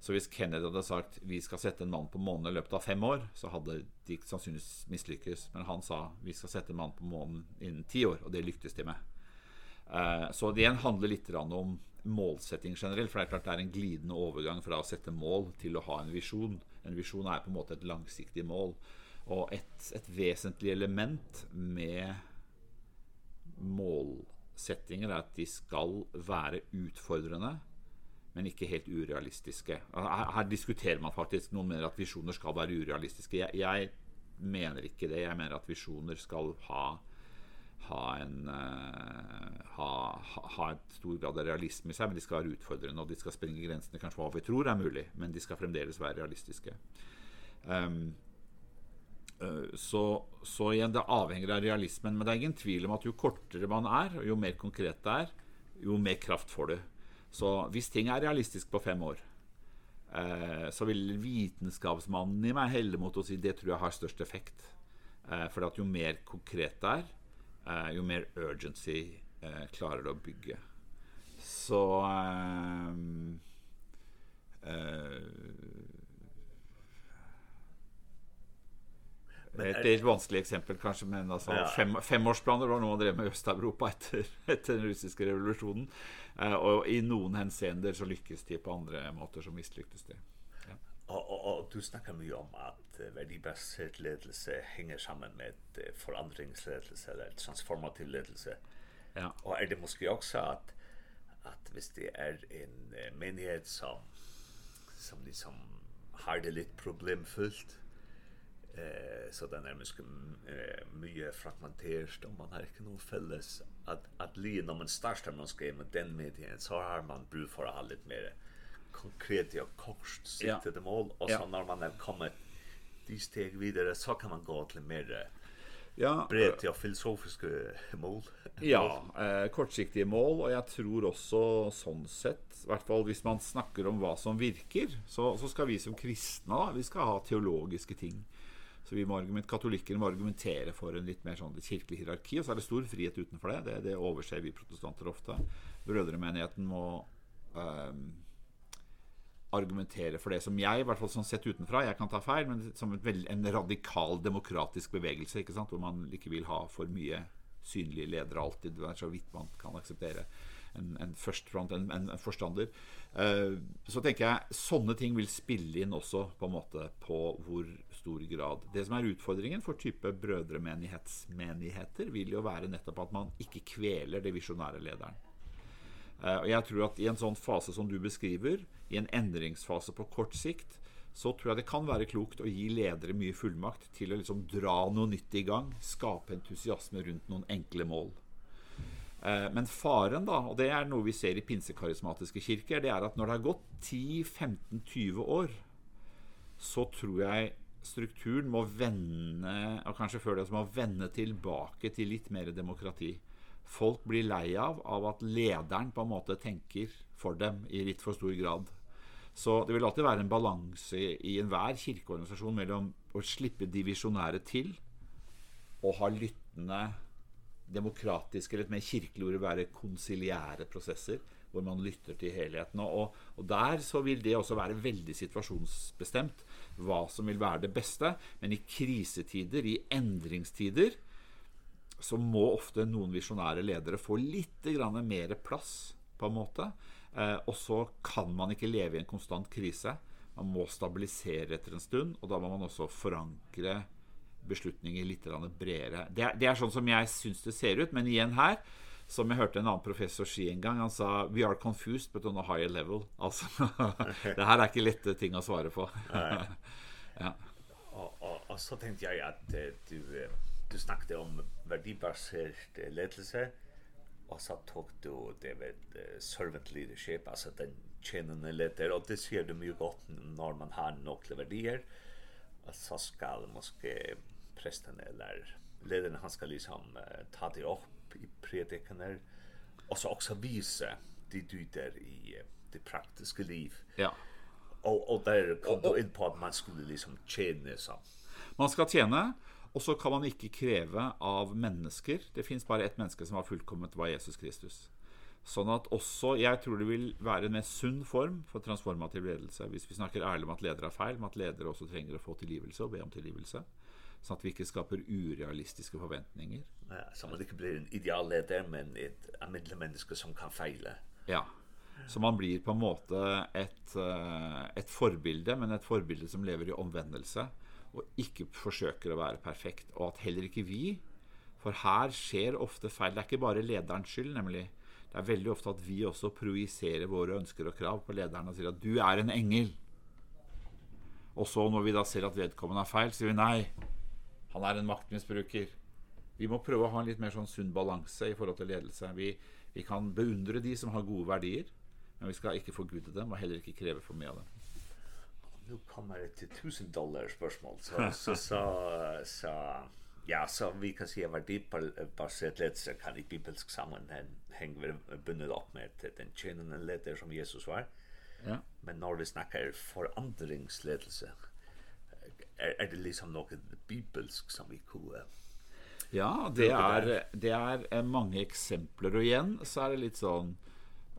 Så hvis Kennedy hadde sagt vi skal sette en mann på månen i løpet av fem år, så hadde de sannsynligvis mislykkes. Men han sa vi skal sette en mann på månen innen ti år, og det lyktes de med. Uh, så det igjen handler litt om målsetting generelt, for det er klart det er en glidende overgang fra å sette mål til å ha en visjon. En visjon er på en måte et langsiktig mål. Og et, et vesentlig element med målsettinger er at de skal være utfordrende, men ikke helt urealistiske. Her, her diskuterer man faktisk noen mener at visjoner skal være urealistiske. Jeg, jeg mener ikke det. Jeg mener at visjoner skal ha ha en uh, ha, ha et stor grad av realisme i seg, men de skal være utfordrende, og de skal sprenge grensene kanskje hva vi tror er mulig, men de skal fremdeles være realistiske. Um, så, så igjen, det avhenger av realismen, men det er ingen tvil om at jo kortere man er, og jo mer konkret det er, jo mer kraft får du. Så hvis ting er realistisk på fem år, eh, så vil vitenskapsmannen i meg helle mot å si det tror jeg har størst effekt. Eh, for at jo mer konkret det er, eh, jo mer urgency eh, klarer du å bygge. Så eh, eh Men det är ett vanskligt exempel kanske men alltså ja. fem femårsplaner har någon drev med Östeuropa efter efter den ryska revolutionen eh och i någon hänseender så lyckas det på andra måter som misslyckades det. Ja. Och, och, och du snackar mycket om att uh, värdebaserad ledelse hänger samman med uh, förändringsledelse eller transformativ ledelse. Ja. Och är det måske också att att visst det är en uh, menighet som som liksom har det lite problemfullt Eh så den är mycket eh mycket fragmenterat och man har inte någon fälles att att lina när man startar man ska med den medien så har man bruk för allt lite mer konkret och kort sikt det mål och så när man har kommit de steg vidare så kan man gå till mer Ja, brett ja filosofiska mål. Ja, eh kortsiktiga mål och jag tror också sån sett i alla fall hvis man snackar om vad som virkar så så ska vi som kristna vi ska ha teologiska ting. Så vi må argument, katolikker må argumentere for en litt mer sånn kirkelig hierarki, og så er det stor frihet utenfor det. Det, det overser vi protestanter ofte. Brødremenigheten må um, argumentere for det som jeg, i hvert fall sånn sett utenfra, jeg kan ta feil, men som veld, en radikal demokratisk bevegelse, ikke sant? hvor man ikke vil ha for mye synlige ledere alltid, det er så vidt man kan akseptere en, en, first front, en, en, en forstander. Uh, så tenker jeg, sånne ting vil spille inn også på en måte på hvor stor grad. Det som er utfordringen for type brødremenighetsmenigheter vil jo være nettopp at man ikke kveler det visionære lederen. Og jeg tror at i en sånn fase som du beskriver, i en endringsfase på kort sikt, så tror jeg det kan være klokt å gi ledere mye fullmakt til å liksom dra noe nytt i gang, skape entusiasme rundt noen enkle mål. Men faren da, og det er noe vi ser i pinsekarismatiske kirker, det er at når det har gått 10, 15, 20 år, så tror jeg strukturen må vende, og kanskje før det, så må vende tilbake til litt mer demokrati. Folk blir lei av, av at lederen på en måte tenker for dem i litt for stor grad. Så det vil alltid være en balanse i enhver kirkeorganisasjon mellom å slippe divisjonære til og ha lyttende demokratiske, eller mer kirkelig ord, være konsiliære prosesser hvor man lytter til helheten. Og, og der så vil det også være veldig situasjonsbestemt hva som vil være det beste. Men i krisetider, i endringstider, så må ofte noen visionære ledere få litt grann mer plass, på en måte. Eh, og så kan man ikke leve i en konstant krise. Man må stabilisere etter en stund, og da må man også forankre beslutninger litt bredere. Det, det er sånn som jeg syns det ser ut, men igjen her som jag hörte en annan professor säga en gång han sa we are confused but on a higher level. Alltså det här är inte lätta ting att svara på. Ja. Och, och, och så tänkte jag att du du snackade om värdibaserad ledelse och så tog du det med servant leadership alltså den tjänande ledare och det ser du mycket gott när man har några värdier så ska måske presten eller ledaren han ska liksom ta det opp i predikaner och så också visa det du där i det praktiska liv. Ja. Och och där kom du in på att man skulle liksom tjäna så. Man ska tjäna och så kan man inte kräva av människor. Det finns bara ett människa som har fullkommet vad Jesus Kristus. Sånn at også, jeg tror det vil være en mer sunn form for transformativ ledelse, hvis vi snakker ærlig om at ledere er feil, men at ledere også trenger å få tilgivelse og be om tilgivelse. Mm så att vi inte skapar urealistiska förväntningar. Ja, så man inte blir en idealledare men ett en medelmänniska som kan fejla. Ja. Så man blir på en måte ett ett förebild men ett förebild som lever i omvändelse och inte försöker att vara perfekt och att heller inte vi för här sker ofta fel. Det är inte bara ledarens skyld nämligen det er veldig ofte at vi også projiserer våre ønsker og krav på lederen og sier at du er en engel. Og så når vi da ser at vedkommende er feil, sier vi nei, Han er en maktmisbruker. Vi må prøve å ha en litt mer sånn sunn balanse i forhold til ledelse. Vi, vi kan beundre de som har gode verdier, men vi skal ikke forgude dem og heller ikke kreve for mye av dem. Nu kommer det til 1000 dollar spørsmål, så, så, så, så Ja, så vi kan se at verdibasert ledelse kan i bibelsk sammenheng hänger bundet opp med den tjenende leder som Jesus var. Ja. Men når vi snakker forandringsledelse, er, er det liksom noe bibelsk som vi kunne Ja, det er, det er mange eksempler, og igjen så er det litt sånn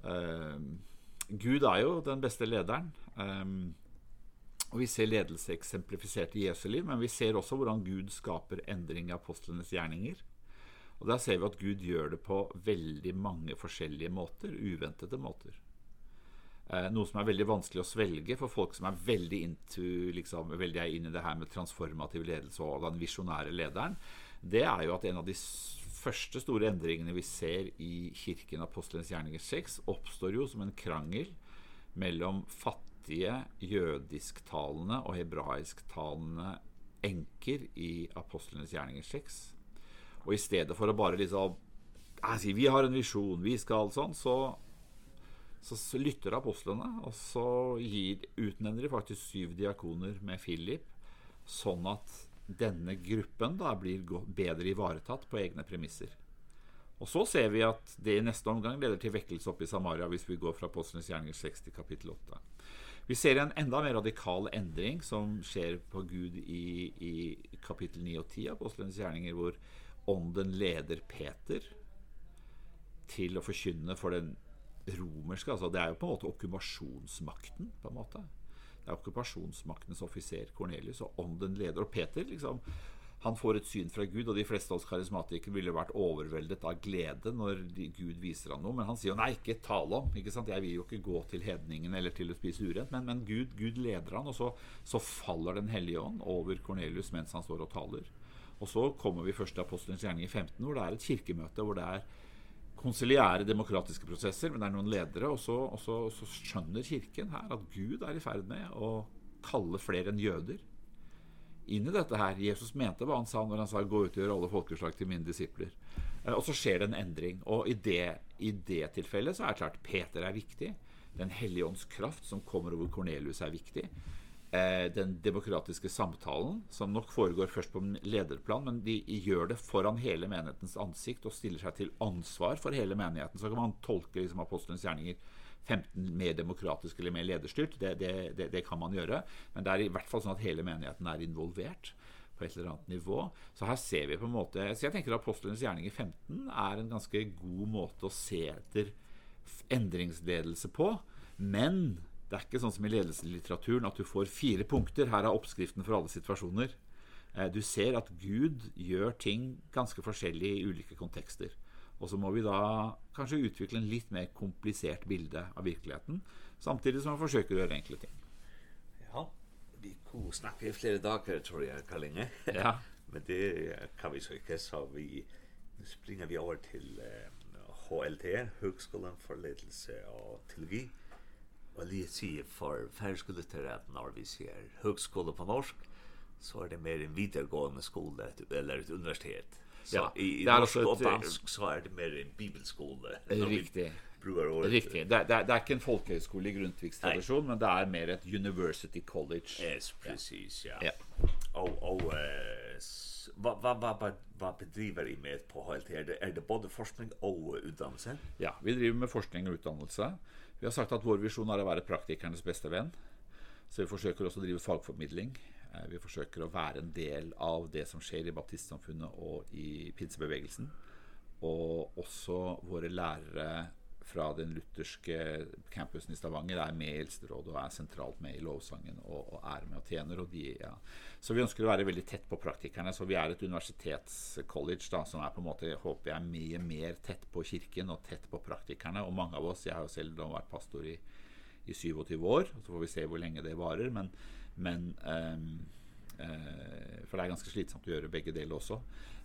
uh, Gud er jo den beste lederen, um, og vi ser ledelse eksemplifisert i Jesu liv, men vi ser også hvordan Gud skaper endring i apostlenes gjerninger. Og der ser vi at Gud gjør det på veldig mange forskjellige måter, uventede måter. Eh, noe som er veldig vanskelig å svelge for folk som er veldig into, liksom, veldig er inne i det her med transformativ ledelse og den visionära lederen, det er jo at en av de første store endringene vi ser i kirken av Apostelens gjerninger 6, oppstår jo som en krangel mellom fattige jødisktalende og hebraisktalende enker i Apostelens gjerninger 6. Og i stedet for å bare liksom Vi har en visjon, vi skal sånn, så Så, lytter apostlene, og så gir, utnevner de faktisk syv diakoner med Philip, sånn at denne gruppen da blir bedre ivaretatt på egne premisser. Og så ser vi at det i neste omgang leder til vekkelse opp i Samaria hvis vi går fra Apostlenes gjerninger 60 kapittel 8. Vi ser en enda mer radikal endring som skjer på Gud i, i kapittel 9 og 10 av Apostlenes gjerninger, hvor ånden leder Peter til å forkynne for den romerske. Altså, det er jo på en måte okkupasjonsmakten, på en måte. Det er okkupasjonsmaktens offiser Cornelius og ånden leder. Og Peter, liksom, han får et syn fra Gud, og de fleste av oss karismatikere ville vært overveldet av glede når Gud viser han noe, men han sier jo nei, ikke tale om, ikke sant? Jeg vil jo ikke gå til hedningen eller til å spise urent, men, men Gud, Gud leder han, og så, så faller den hellige ånd over Cornelius mens han står og taler. Og så kommer vi først til apostelens gjerning i 15, hvor det er et kirkemøte, hvor det er konsiliære demokratiske prosesser, men det er noen ledere. Og så, og så, og så skjønner Kirken her at Gud er i ferd med å kalle flere enn jøder inn i dette her. Jesus mente hva han sa når han sa 'gå ut og gjør alle folkeslag til mine disipler'. Og så skjer det en endring. Og i det, i det tilfellet så er det klart Peter er viktig. Den hellige ånds kraft som kommer over Kornelius, er viktig eh, den demokratiske samtalen, som nok foregår først på en lederplan, men de gjør det foran hele menighetens ansikt og stiller seg til ansvar for hele menigheten. Så kan man tolke liksom, apostelens gjerninger 15 mer demokratisk eller mer lederstyrt, det, det, det, det kan man gjøre, men det er i hvert fall sånn at hele menigheten er involvert på et eller annet nivå. Så her ser vi på en måte Så jeg tenker Apostlenes gjerning i 15 er en ganske god måte å se etter endringsledelse på. Men Det er ikke sånn som i ledelseslitteraturen at du får fire punkter. Her er oppskriften for alle situasjoner. Du ser at Gud gjør ting ganske forskjellig i ulike kontekster. Og så må vi da kanskje utvikle en litt mer komplisert bilde av virkeligheten, samtidig som man forsøker å gjøre enkle ting. Ja, vi kunne snakke i flere dager, tror jeg, Karlinge. Ja. Men det kan vi så ikke, så vi springer vi over til HLT, Høgskolen for ledelse og teologi. Og lige sige for færskolitterat når vi ser høgskole på norsk så är det mer en videregående skola eller ett universitet. Så ja, i, i norsk och dansk så er det mer en bibelskola. Riktigt. Riktig. Det, det, det er ikke en folkhögskola i grundtvigstradition, men det är mer ett university college. Yes, precis, ja. ja. Og, og uh, vad vad vad vad bedriver i med på helt här? Är det både forskning och utdannelse? Ja, vi driver med forskning och utdannelse. Vi har sagt att vår vision är att vara praktikernes bästa vän. Så vi försöker också driva fagförmedling. Vi försöker att vara en del av det som sker i baptistsamfunnet och i pinsebevegelsen. Och också våra lärare fra den lutherske campusen i Stavanger er med i Eldsterådet og er sentralt med i lovsangen og, og er med og tjener. Og de, ja. Så vi ønsker å være veldig tett på praktikerne. Så vi er et universitetscollege da, som er på en måte, håper jeg, mye mer tett på kirken og tett på praktikerne. Og mange av oss, jeg har jo selv da vært pastor i, i 27 år, så får vi se hvor lenge det varer. Men, men um, uh, for det er ganske slitsomt å gjøre begge deler også.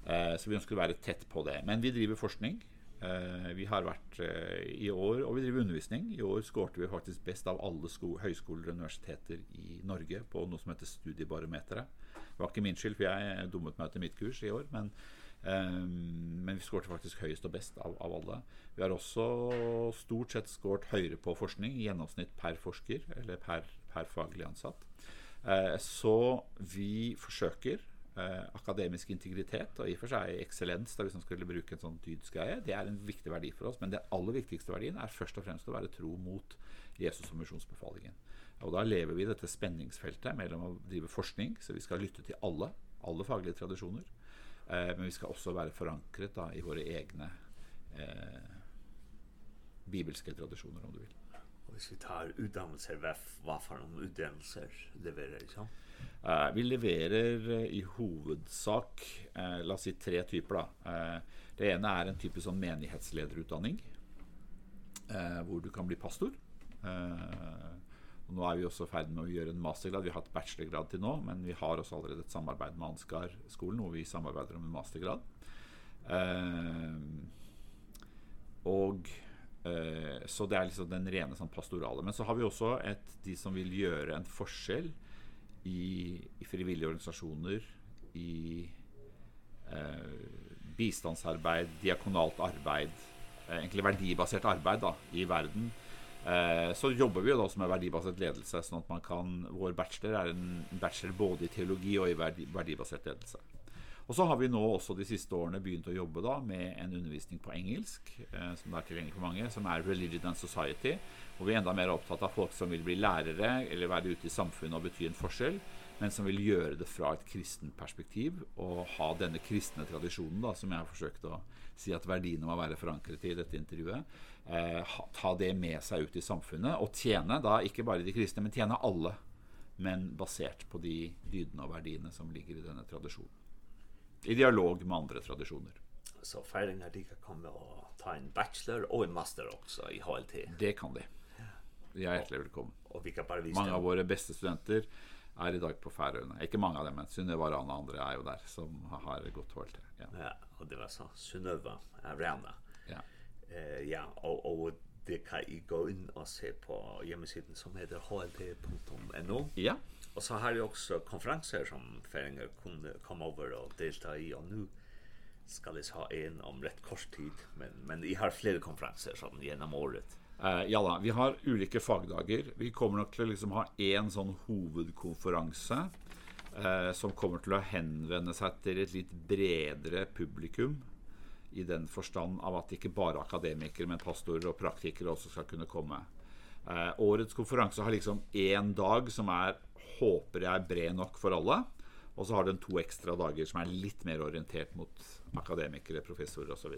Uh, så vi ønsker å være tett på det. Men vi driver forskning. Eh, vi har vært eh, i år, og vi driver undervisning. I år skårte vi faktisk best av alle sko høyskoler og universiteter i Norge på noe som heter Studiebarometeret. Det var ikke min skyld, for jeg dummet meg til mitt kurs i år, men, eh, men vi skårte faktisk høyest og best av, av alle. Vi har også stort sett skårt høyere på forskning, i gjennomsnitt per forsker, eller per, per faglig ansatt. Eh, så vi forsøker eh, akademisk integritet og i og for seg excellens da hvis man skulle bruke en sånn tydsgreie. Det er en viktig verdi for oss, men det aller viktigste verdien er først og fremst å være tro mot Jesus og misjonsbefalingen. Og da lever vi i dette spenningsfeltet mellom å drive forskning, så vi skal lytte til alle, alle faglige tradisjoner, eh, men vi skal også være forankret da i våre egne eh, bibelske tradisjoner, om du vil. Og hvis vi tar utdannelser, hva for noen utdannelser leverer, ikke sant? Uh, vi leverer uh, i hovedsak uh, la oss si tre typer. Da. det ene er en type sånn menighetslederutdanning, hvor du kan bli pastor. nå er vi også ferdig med å gjøre en mastergrad. Vi har hatt bachelorgrad til nå, men vi har også allerede et samarbeid med Ansgar-skolen, hvor vi samarbeider om en mastergrad. og Så det er liksom den rene sånn pastorale. Men så har vi også et, de som vil gjøre en forskjell i, i frivillige organisasjoner, i eh, bistandsarbeid, diakonalt arbeid, eh, egentlig verdibasert arbeid da, i verden. Eh, så jobber vi jo da også med verdibasert ledelse, sånn at man kan, vår bachelor er en bachelor både i teologi og i verdi, verdibasert ledelse. Och så har vi nå också de siste årene begynt å jobbe da med en undervisning på engelsk eh, som er tilgjengelig for mange, som er Religion and Society. Og vi er enda mer opptatt av folk som vil bli lærere eller være ute i samfunnet og bety en forskjell, men som vil gjøre det fra et kristen perspektiv og ha denne kristne tradisjonen da, som jeg har forsøkt å si at verdiene må være forankret i dette intervjuet, eh, ta det med seg ut i samfunnet og tjene da ikke bare de kristne, men tjene alle, men basert på de dydene og verdiene som ligger i denne tradisjonen i dialog med andre traditioner. Så feiringar de kan komme og ta en bachelor og en master også i HLT. Det kan de. Jag är hjärtligt välkommen. Och vilka bara Mange Många av våre beste studenter i dag på Færøyene. Ikke mange av dem, men Sunneva och andre er jo der som har gått HLT. Ja. ja, og det var så Sunneva, Arena. Ja. Eh ja, og, og det kan I gå in och se på hemsidan som heter hlt.no. Ja. Och så har jeg också konferenser som Færinger kunne komma över och delta i og nu ska det ha en om rätt kort tid men men i har flere konferenser som gjennom året. Eh ja da, vi har olika fagdagar. Vi kommer nok til å liksom ha en sån huvudkonferens eh som kommer till att henvende seg till ett lite bredare publikum i den forstand av at ikke bare akademikere, men pastorer og praktikere også skal kunne komme. Eh, årets konferanse har liksom en dag som er, håper jeg, bred nok for alle. Og så har den to ekstra dager som er litt mer orientert mot akademikere, professorer osv.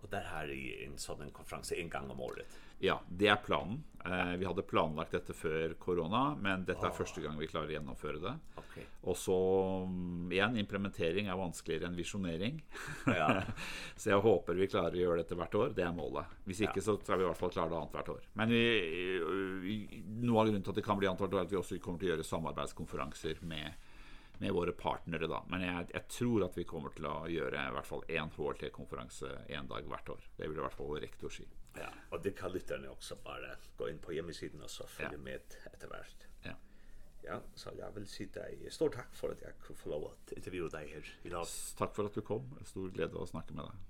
Och där här är en sådan konferens en gång om året. Ja, det är planen. Eh, vi hade planlagt detta för corona, men detta är oh. första gången vi klarar genomföra det. Okay. Och så igen implementering är vanskligare än visionering. Ja. så jag hoppas vi klarar att göra det vart år, det är målet. Hvis inte ja. så tror vi i alla fall klarar det annat vart år. Men vi nu har grundat att det kan bli annat vart år att vi också kommer att göra samarbetskonferenser med med våre partnere da. Men jeg, jeg tror at vi kommer til å gjøre i hvert fall en HLT-konferanse en dag hvert år. Det vil i hvert fall rektor si. Ja, og det kan lytterne også bare gå inn på hjemmesiden og så følge ja. med etter hvert. Ja. Ja, så jeg vil si deg stor takk for at jeg kunne få lov å intervjue deg her i dag. Takk for at du kom. Stor glede å snakke med deg.